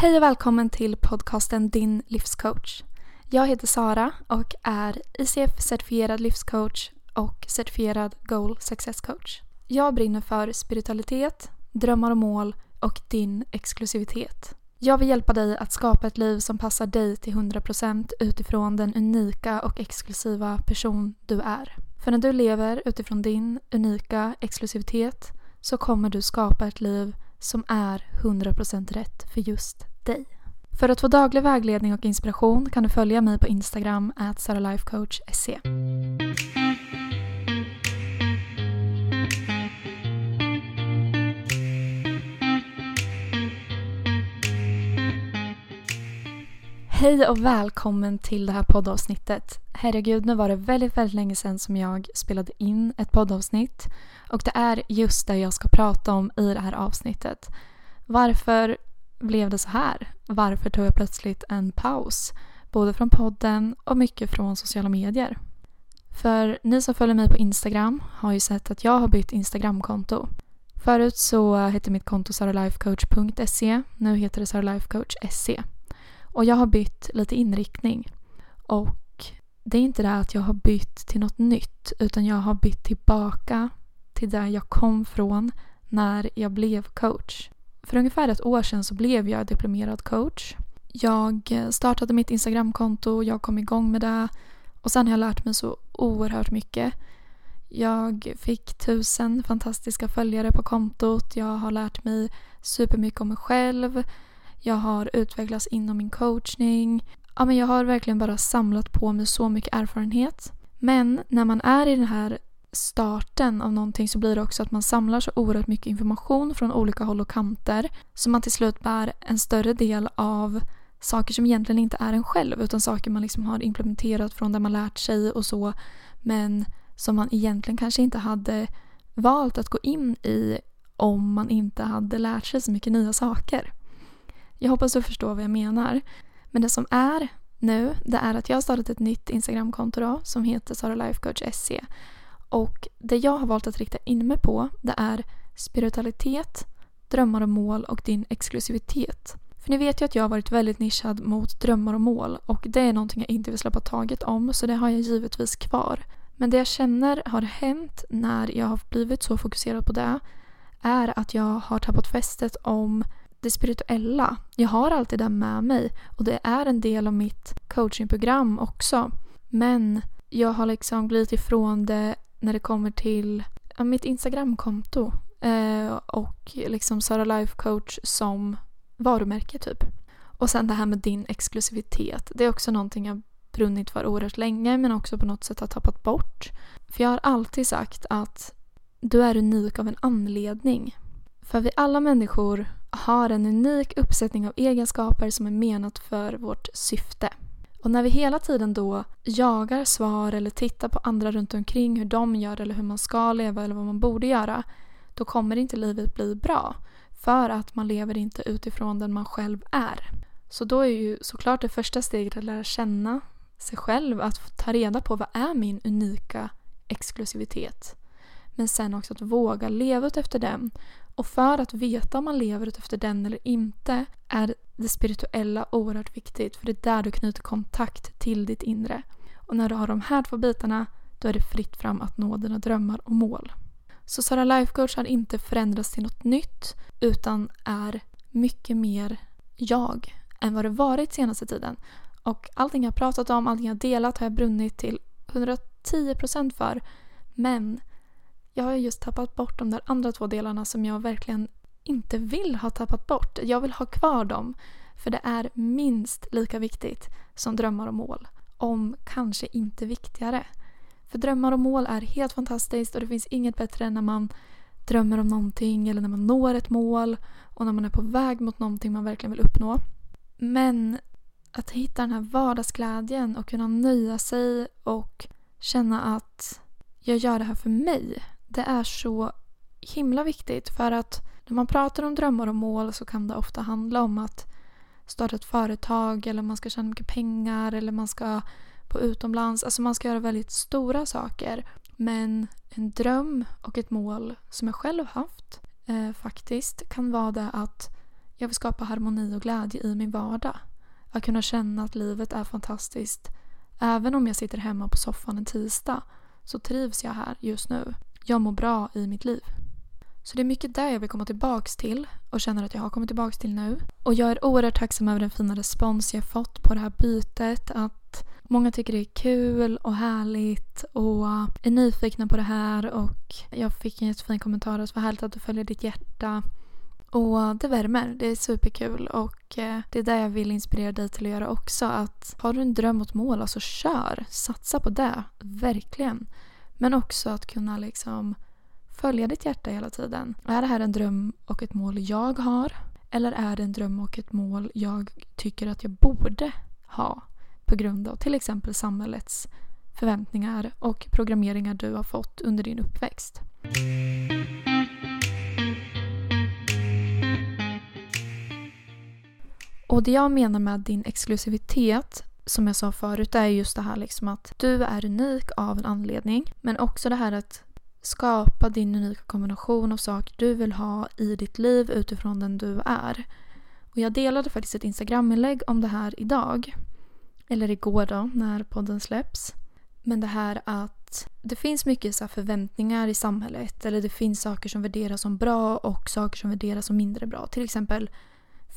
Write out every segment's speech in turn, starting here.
Hej och välkommen till podcasten Din livscoach. Jag heter Sara och är ICF-certifierad livscoach och certifierad Goal Success Coach. Jag brinner för spiritualitet, drömmar och mål och din exklusivitet. Jag vill hjälpa dig att skapa ett liv som passar dig till 100% utifrån den unika och exklusiva person du är. För när du lever utifrån din unika exklusivitet så kommer du skapa ett liv som är 100% rätt för just dig. För att få daglig vägledning och inspiration kan du följa mig på Instagram, saralifecoach.se. Hej och välkommen till det här poddavsnittet. Herregud, nu var det väldigt, väldigt länge sedan som jag spelade in ett poddavsnitt och det är just det jag ska prata om i det här avsnittet. Varför blev det så här? Varför tog jag plötsligt en paus? Både från podden och mycket från sociala medier. För ni som följer mig på Instagram har ju sett att jag har bytt Instagramkonto. Förut så hette mitt konto saralifecoach.se. Nu heter det saralifecoach.se. Och jag har bytt lite inriktning. Och det är inte det att jag har bytt till något nytt utan jag har bytt tillbaka till där jag kom från när jag blev coach. För ungefär ett år sedan så blev jag diplomerad coach. Jag startade mitt Instagramkonto, jag kom igång med det och sen har jag lärt mig så oerhört mycket. Jag fick tusen fantastiska följare på kontot. Jag har lärt mig supermycket om mig själv. Jag har utvecklats inom min coachning. Ja, men jag har verkligen bara samlat på mig så mycket erfarenhet. Men när man är i den här starten av någonting så blir det också att man samlar så oerhört mycket information från olika håll och kanter så man till slut bär en större del av saker som egentligen inte är en själv utan saker man liksom har implementerat från där man lärt sig och så men som man egentligen kanske inte hade valt att gå in i om man inte hade lärt sig så mycket nya saker. Jag hoppas du förstår vad jag menar. Men det som är nu det är att jag har startat ett nytt Instagramkonto då, som heter saralifecoach.se och det jag har valt att rikta in mig på det är spiritualitet, drömmar och mål och din exklusivitet. För ni vet ju att jag har varit väldigt nischad mot drömmar och mål och det är någonting jag inte vill släppa taget om så det har jag givetvis kvar. Men det jag känner har hänt när jag har blivit så fokuserad på det är att jag har tappat fästet om det spirituella. Jag har alltid det med mig och det är en del av mitt coachingprogram också. Men jag har liksom glidit ifrån det när det kommer till ja, mitt Instagramkonto eh, och liksom Sara Life Coach som varumärke typ. Och sen det här med din exklusivitet. Det är också någonting jag brunnit för oerhört länge men också på något sätt har tappat bort. För jag har alltid sagt att du är unik av en anledning. För vi alla människor har en unik uppsättning av egenskaper som är menat för vårt syfte. Och när vi hela tiden då jagar svar eller tittar på andra runt omkring hur de gör eller hur man ska leva eller vad man borde göra då kommer inte livet bli bra. För att man lever inte utifrån den man själv är. Så då är ju såklart det första steget att lära känna sig själv, att ta reda på vad är min unika exklusivitet. Men sen också att våga leva ut efter den. Och för att veta om man lever efter den eller inte är det spirituella oerhört viktigt för det är där du knyter kontakt till ditt inre. Och när du har de här två bitarna då är det fritt fram att nå dina drömmar och mål. Så Sara Life Coach har inte förändrats till något nytt utan är mycket mer jag än vad det varit senaste tiden. Och allting jag pratat om, allting jag delat har jag brunnit till 110% för. Men jag har just tappat bort de där andra två delarna som jag verkligen inte vill ha tappat bort. Jag vill ha kvar dem. För det är minst lika viktigt som drömmar och mål. Om kanske inte viktigare. För drömmar och mål är helt fantastiskt och det finns inget bättre än när man drömmer om någonting eller när man når ett mål och när man är på väg mot någonting man verkligen vill uppnå. Men att hitta den här vardagsglädjen och kunna nöja sig och känna att jag gör det här för mig. Det är så himla viktigt för att när man pratar om drömmar och mål så kan det ofta handla om att starta ett företag eller man ska tjäna mycket pengar eller man ska på utomlands. Alltså man ska göra väldigt stora saker. Men en dröm och ett mål som jag själv haft eh, faktiskt kan vara det att Jag vill skapa harmoni och glädje i min vardag. Att kunna känna att livet är fantastiskt. Även om jag sitter hemma på soffan en tisdag så trivs jag här just nu. Jag mår bra i mitt liv. Så det är mycket där jag vill komma tillbaks till och känner att jag har kommit tillbaks till nu. Och jag är oerhört tacksam över den fina respons jag fått på det här bytet. Att många tycker det är kul och härligt och är nyfikna på det här och jag fick en jättefin kommentar. Alltså, Så var härligt att du följer ditt hjärta. Och det värmer. Det är superkul och eh, det är det jag vill inspirera dig till att göra också. Att har du en dröm och ett mål, alltså kör. Satsa på det. Verkligen. Men också att kunna liksom följa ditt hjärta hela tiden. Är det här en dröm och ett mål jag har? Eller är det en dröm och ett mål jag tycker att jag borde ha på grund av till exempel samhällets förväntningar och programmeringar du har fått under din uppväxt? Och det jag menar med din exklusivitet som jag sa förut det är just det här liksom att du är unik av en anledning. Men också det här att skapa din unika kombination av saker du vill ha i ditt liv utifrån den du är. Och jag delade faktiskt ett Instagram-inlägg om det här idag. Eller igår då, när podden släpps. Men det här att det finns mycket så förväntningar i samhället. Eller det finns saker som värderas som bra och saker som värderas som mindre bra. Till exempel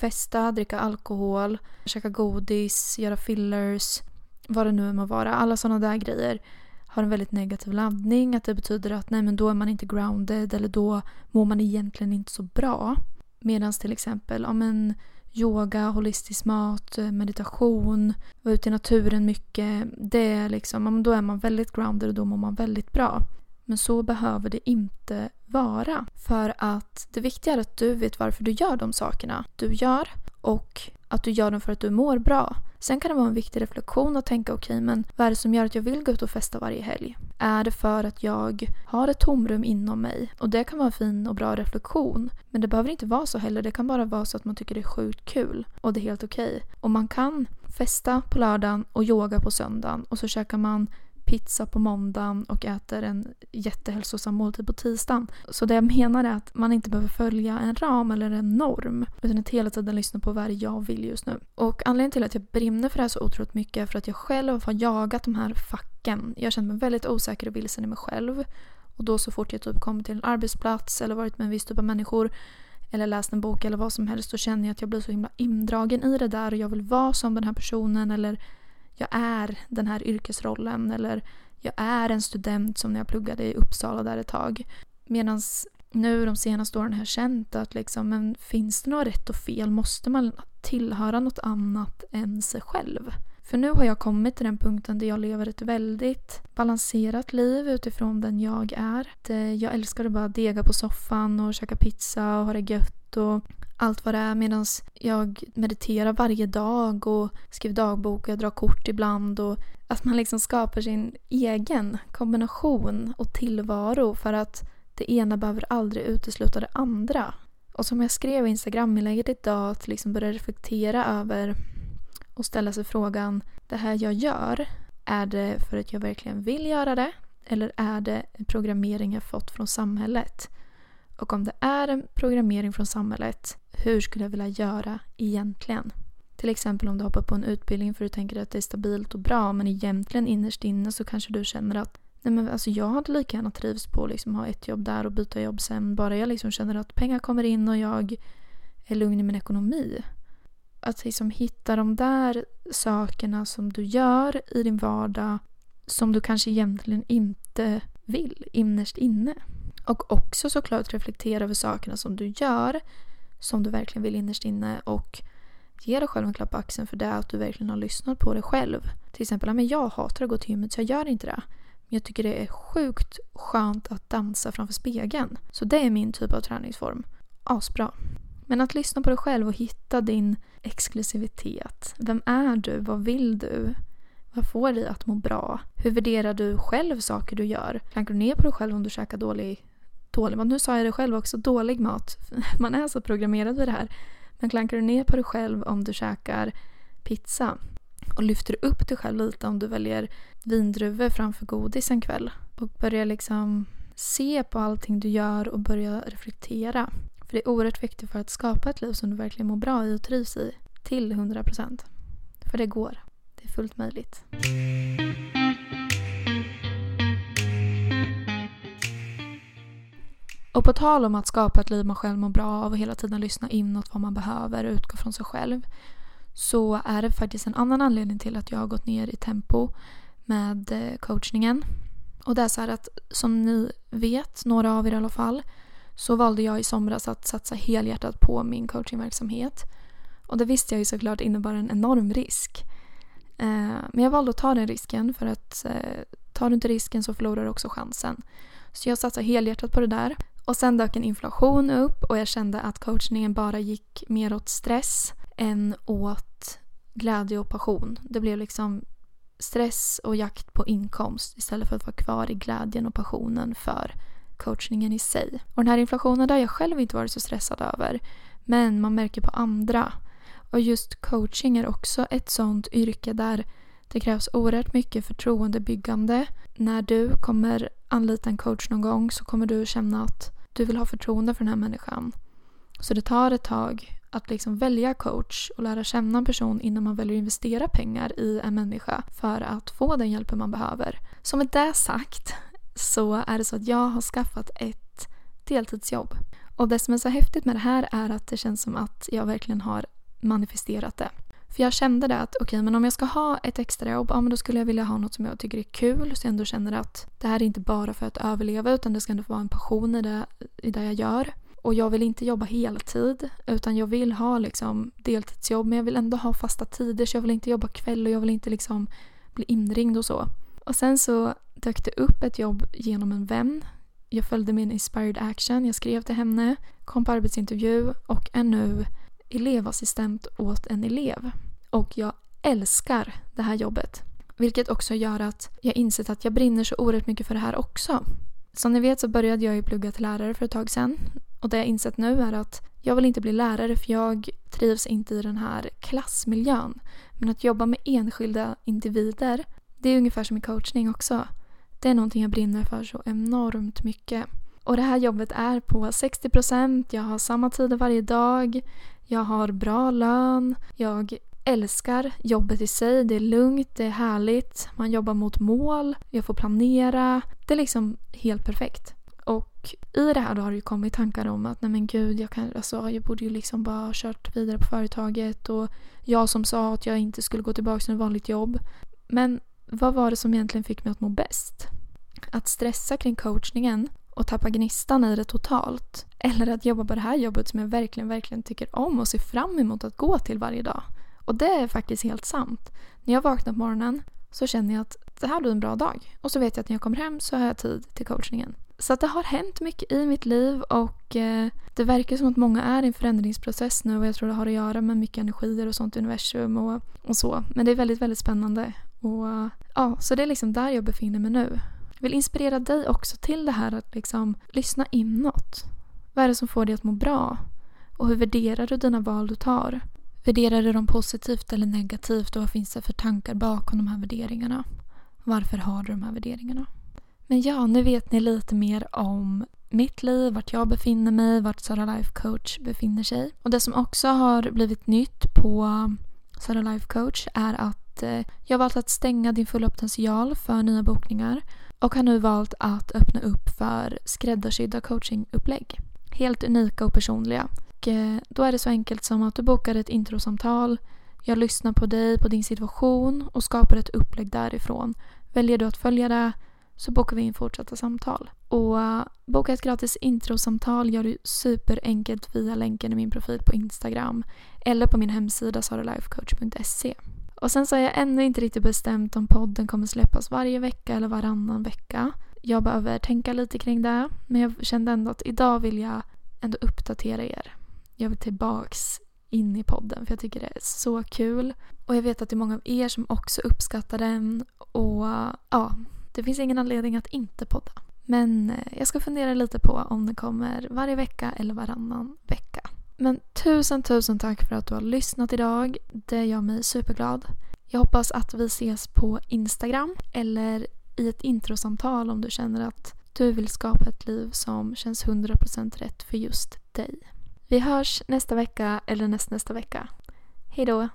festa, dricka alkohol, käka godis, göra fillers, vad det nu må vara. Alla sådana där grejer har en väldigt negativ laddning. Att det betyder att nej men då är man inte grounded eller då mår man egentligen inte så bra. Medan till exempel ja, men, yoga, holistisk mat, meditation, vara ute i naturen mycket. Det är liksom, då är man väldigt grounded och då mår man väldigt bra. Men så behöver det inte vara. För att det viktiga är att du vet varför du gör de sakerna du gör och att du gör dem för att du mår bra. Sen kan det vara en viktig reflektion att tänka okej okay, men vad är det som gör att jag vill gå ut och festa varje helg? Är det för att jag har ett tomrum inom mig? Och det kan vara en fin och bra reflektion. Men det behöver inte vara så heller. Det kan bara vara så att man tycker det är sjukt kul. Och det är helt okej. Okay. Och man kan festa på lördagen och yoga på söndagen och så käkar man pizza på måndagen och äter en jättehälsosam måltid på tisdagen. Så det jag menar är att man inte behöver följa en ram eller en norm utan att hela tiden lyssna på vad det är jag vill just nu. Och anledningen till att jag brinner för det här så otroligt mycket är för att jag själv har jagat de här facken. Jag känner mig väldigt osäker och vilsen i mig själv. Och då så fort jag typ kommer till en arbetsplats eller varit med en viss typ av människor eller läst en bok eller vad som helst så känner jag att jag blir så himla indragen i det där och jag vill vara som den här personen eller jag är den här yrkesrollen eller jag är en student som när jag pluggade i Uppsala där ett tag. Medan nu de senaste åren har jag känt att liksom, men finns det något rätt och fel? Måste man tillhöra något annat än sig själv? För nu har jag kommit till den punkten där jag lever ett väldigt balanserat liv utifrån den jag är. Jag älskar att bara dega på soffan och käka pizza och ha det gött och allt vad det är medan jag mediterar varje dag och skriver dagbok och jag drar kort ibland. Och att man liksom skapar sin egen kombination och tillvaro för att det ena behöver aldrig utesluta det andra. Och som jag skrev i Instagram-inlägget idag, att liksom börja reflektera över och ställa sig frågan, det här jag gör, är det för att jag verkligen vill göra det? Eller är det en programmering jag fått från samhället? Och om det är en programmering från samhället, hur skulle jag vilja göra egentligen? Till exempel om du hoppar på en utbildning för att du tänker att det är stabilt och bra men egentligen innerst inne så kanske du känner att nej men alltså jag hade lika gärna trivs på att liksom ha ett jobb där och byta jobb sen. Bara jag liksom känner att pengar kommer in och jag är lugn i min ekonomi. Att liksom hitta de där sakerna som du gör i din vardag som du kanske egentligen inte vill innerst inne. Och också såklart reflektera över sakerna som du gör som du verkligen vill innerst inne och ge dig själv en klapp på axeln för det att du verkligen har lyssnat på dig själv. Till exempel, jag hatar att gå till gymmet så jag gör inte det. Men jag tycker det är sjukt skönt att dansa framför spegeln. Så det är min typ av träningsform. Asbra. Men att lyssna på dig själv och hitta din exklusivitet. Vem är du? Vad vill du? Vad får dig att må bra? Hur värderar du själv saker du gör? Klankar du ner på dig själv om du käkar dålig dålig mat. Nu sa jag det själv också, dålig mat. Man är så programmerad vid det här. Men klankar du ner på dig själv om du käkar pizza och lyfter upp dig själv lite om du väljer vindruvor framför godis en kväll och börjar liksom se på allting du gör och börja reflektera. För det är oerhört viktigt för att skapa ett liv som du verkligen mår bra i och trivs i. Till 100%. För det går. Det är fullt möjligt. Och på tal om att skapa ett liv man själv mår bra av och hela tiden lyssna inåt vad man behöver och utgå från sig själv så är det faktiskt en annan anledning till att jag har gått ner i tempo med eh, coachningen. Och det är så här att som ni vet, några av er i alla fall, så valde jag i somras att satsa helhjärtat på min coachingverksamhet. Och det visste jag ju såklart innebar en enorm risk. Eh, men jag valde att ta den risken för att eh, tar du inte risken så förlorar du också chansen. Så jag satsade helhjärtat på det där. Och sen dök en inflation upp och jag kände att coachningen bara gick mer åt stress än åt glädje och passion. Det blev liksom stress och jakt på inkomst istället för att vara kvar i glädjen och passionen för coachningen i sig. Och den här inflationen har jag själv inte varit så stressad över. Men man märker på andra. Och just coaching är också ett sånt yrke där det krävs oerhört mycket förtroendebyggande. När du kommer anlita en coach någon gång så kommer du känna att du vill ha förtroende för den här människan. Så det tar ett tag att liksom välja coach och lära känna en person innan man väljer att investera pengar i en människa för att få den hjälpen man behöver. Så med det sagt så är det så att jag har skaffat ett deltidsjobb. Och det som är så häftigt med det här är att det känns som att jag verkligen har manifesterat det. För jag kände det att okej, okay, men om jag ska ha ett extrajobb, ja men då skulle jag vilja ha något som jag tycker är kul. Så jag ändå känner att det här är inte bara för att överleva utan det ska ändå vara en passion i det, i det jag gör. Och jag vill inte jobba heltid utan jag vill ha liksom deltidsjobb men jag vill ändå ha fasta tider så jag vill inte jobba kväll och jag vill inte liksom bli inringd och så. Och sen så dök det upp ett jobb genom en vän. Jag följde min inspired action, jag skrev till henne, kom på arbetsintervju och är nu elevassistent åt en elev. Och jag älskar det här jobbet. Vilket också gör att jag insett att jag brinner så oerhört mycket för det här också. Som ni vet så började jag ju plugga till lärare för ett tag sedan. Och det jag insett nu är att jag vill inte bli lärare för jag trivs inte i den här klassmiljön. Men att jobba med enskilda individer, det är ungefär som i coachning också. Det är någonting jag brinner för så enormt mycket. Och det här jobbet är på 60%, jag har samma tider varje dag, jag har bra lön, jag älskar jobbet i sig. Det är lugnt, det är härligt, man jobbar mot mål, jag får planera. Det är liksom helt perfekt. Och i det här då har det ju kommit tankar om att nej men gud, jag, kan, alltså, jag borde ju liksom bara ha kört vidare på företaget och jag som sa att jag inte skulle gå tillbaka till ett vanligt jobb. Men vad var det som egentligen fick mig att må bäst? Att stressa kring coachningen och tappa gnistan i det totalt. Eller att jobba på det här jobbet som jag verkligen, verkligen tycker om och ser fram emot att gå till varje dag. Och det är faktiskt helt sant. När jag vaknar på morgonen så känner jag att det här blir en bra dag. Och så vet jag att när jag kommer hem så har jag tid till coachningen. Så att det har hänt mycket i mitt liv och eh, det verkar som att många är i en förändringsprocess nu och jag tror det har att göra med mycket energier och sånt i universum och, och så. Men det är väldigt, väldigt spännande. Och ja, Så det är liksom där jag befinner mig nu. Jag vill inspirera dig också till det här att liksom lyssna inåt. Vad är det som får dig att må bra? Och hur värderar du dina val du tar? Värderar du dem positivt eller negativt och vad finns det för tankar bakom de här värderingarna? Varför har du de här värderingarna? Men ja, nu vet ni lite mer om mitt liv, vart jag befinner mig, vart Sara Life Coach befinner sig. Och det som också har blivit nytt på Sara Life Coach är att eh, jag har valt att stänga din fulla potential för nya bokningar och har nu valt att öppna upp för skräddarsydda coachingupplägg. Helt unika och personliga. Och eh, då är det så enkelt som att du bokar ett introsamtal, jag lyssnar på dig, på din situation och skapar ett upplägg därifrån. Väljer du att följa det så bokar vi in fortsatta samtal. Och uh, boka ett gratis introsamtal gör du superenkelt via länken i min profil på Instagram eller på min hemsida saralifecoach.se. Och sen så har jag ännu inte riktigt bestämt om podden kommer släppas varje vecka eller varannan vecka. Jag behöver tänka lite kring det men jag kände ändå att idag vill jag ändå uppdatera er. Jag vill tillbaks in i podden för jag tycker det är så kul. Och jag vet att det är många av er som också uppskattar den och ja, det finns ingen anledning att inte podda. Men eh, jag ska fundera lite på om den kommer varje vecka eller varannan vecka. Men tusen, tusen tack för att du har lyssnat idag. Det gör mig superglad. Jag hoppas att vi ses på Instagram eller i ett introsamtal om du känner att du vill skapa ett liv som känns 100% rätt för just dig. Vi hörs nästa vecka eller nästnästa vecka. Hejdå!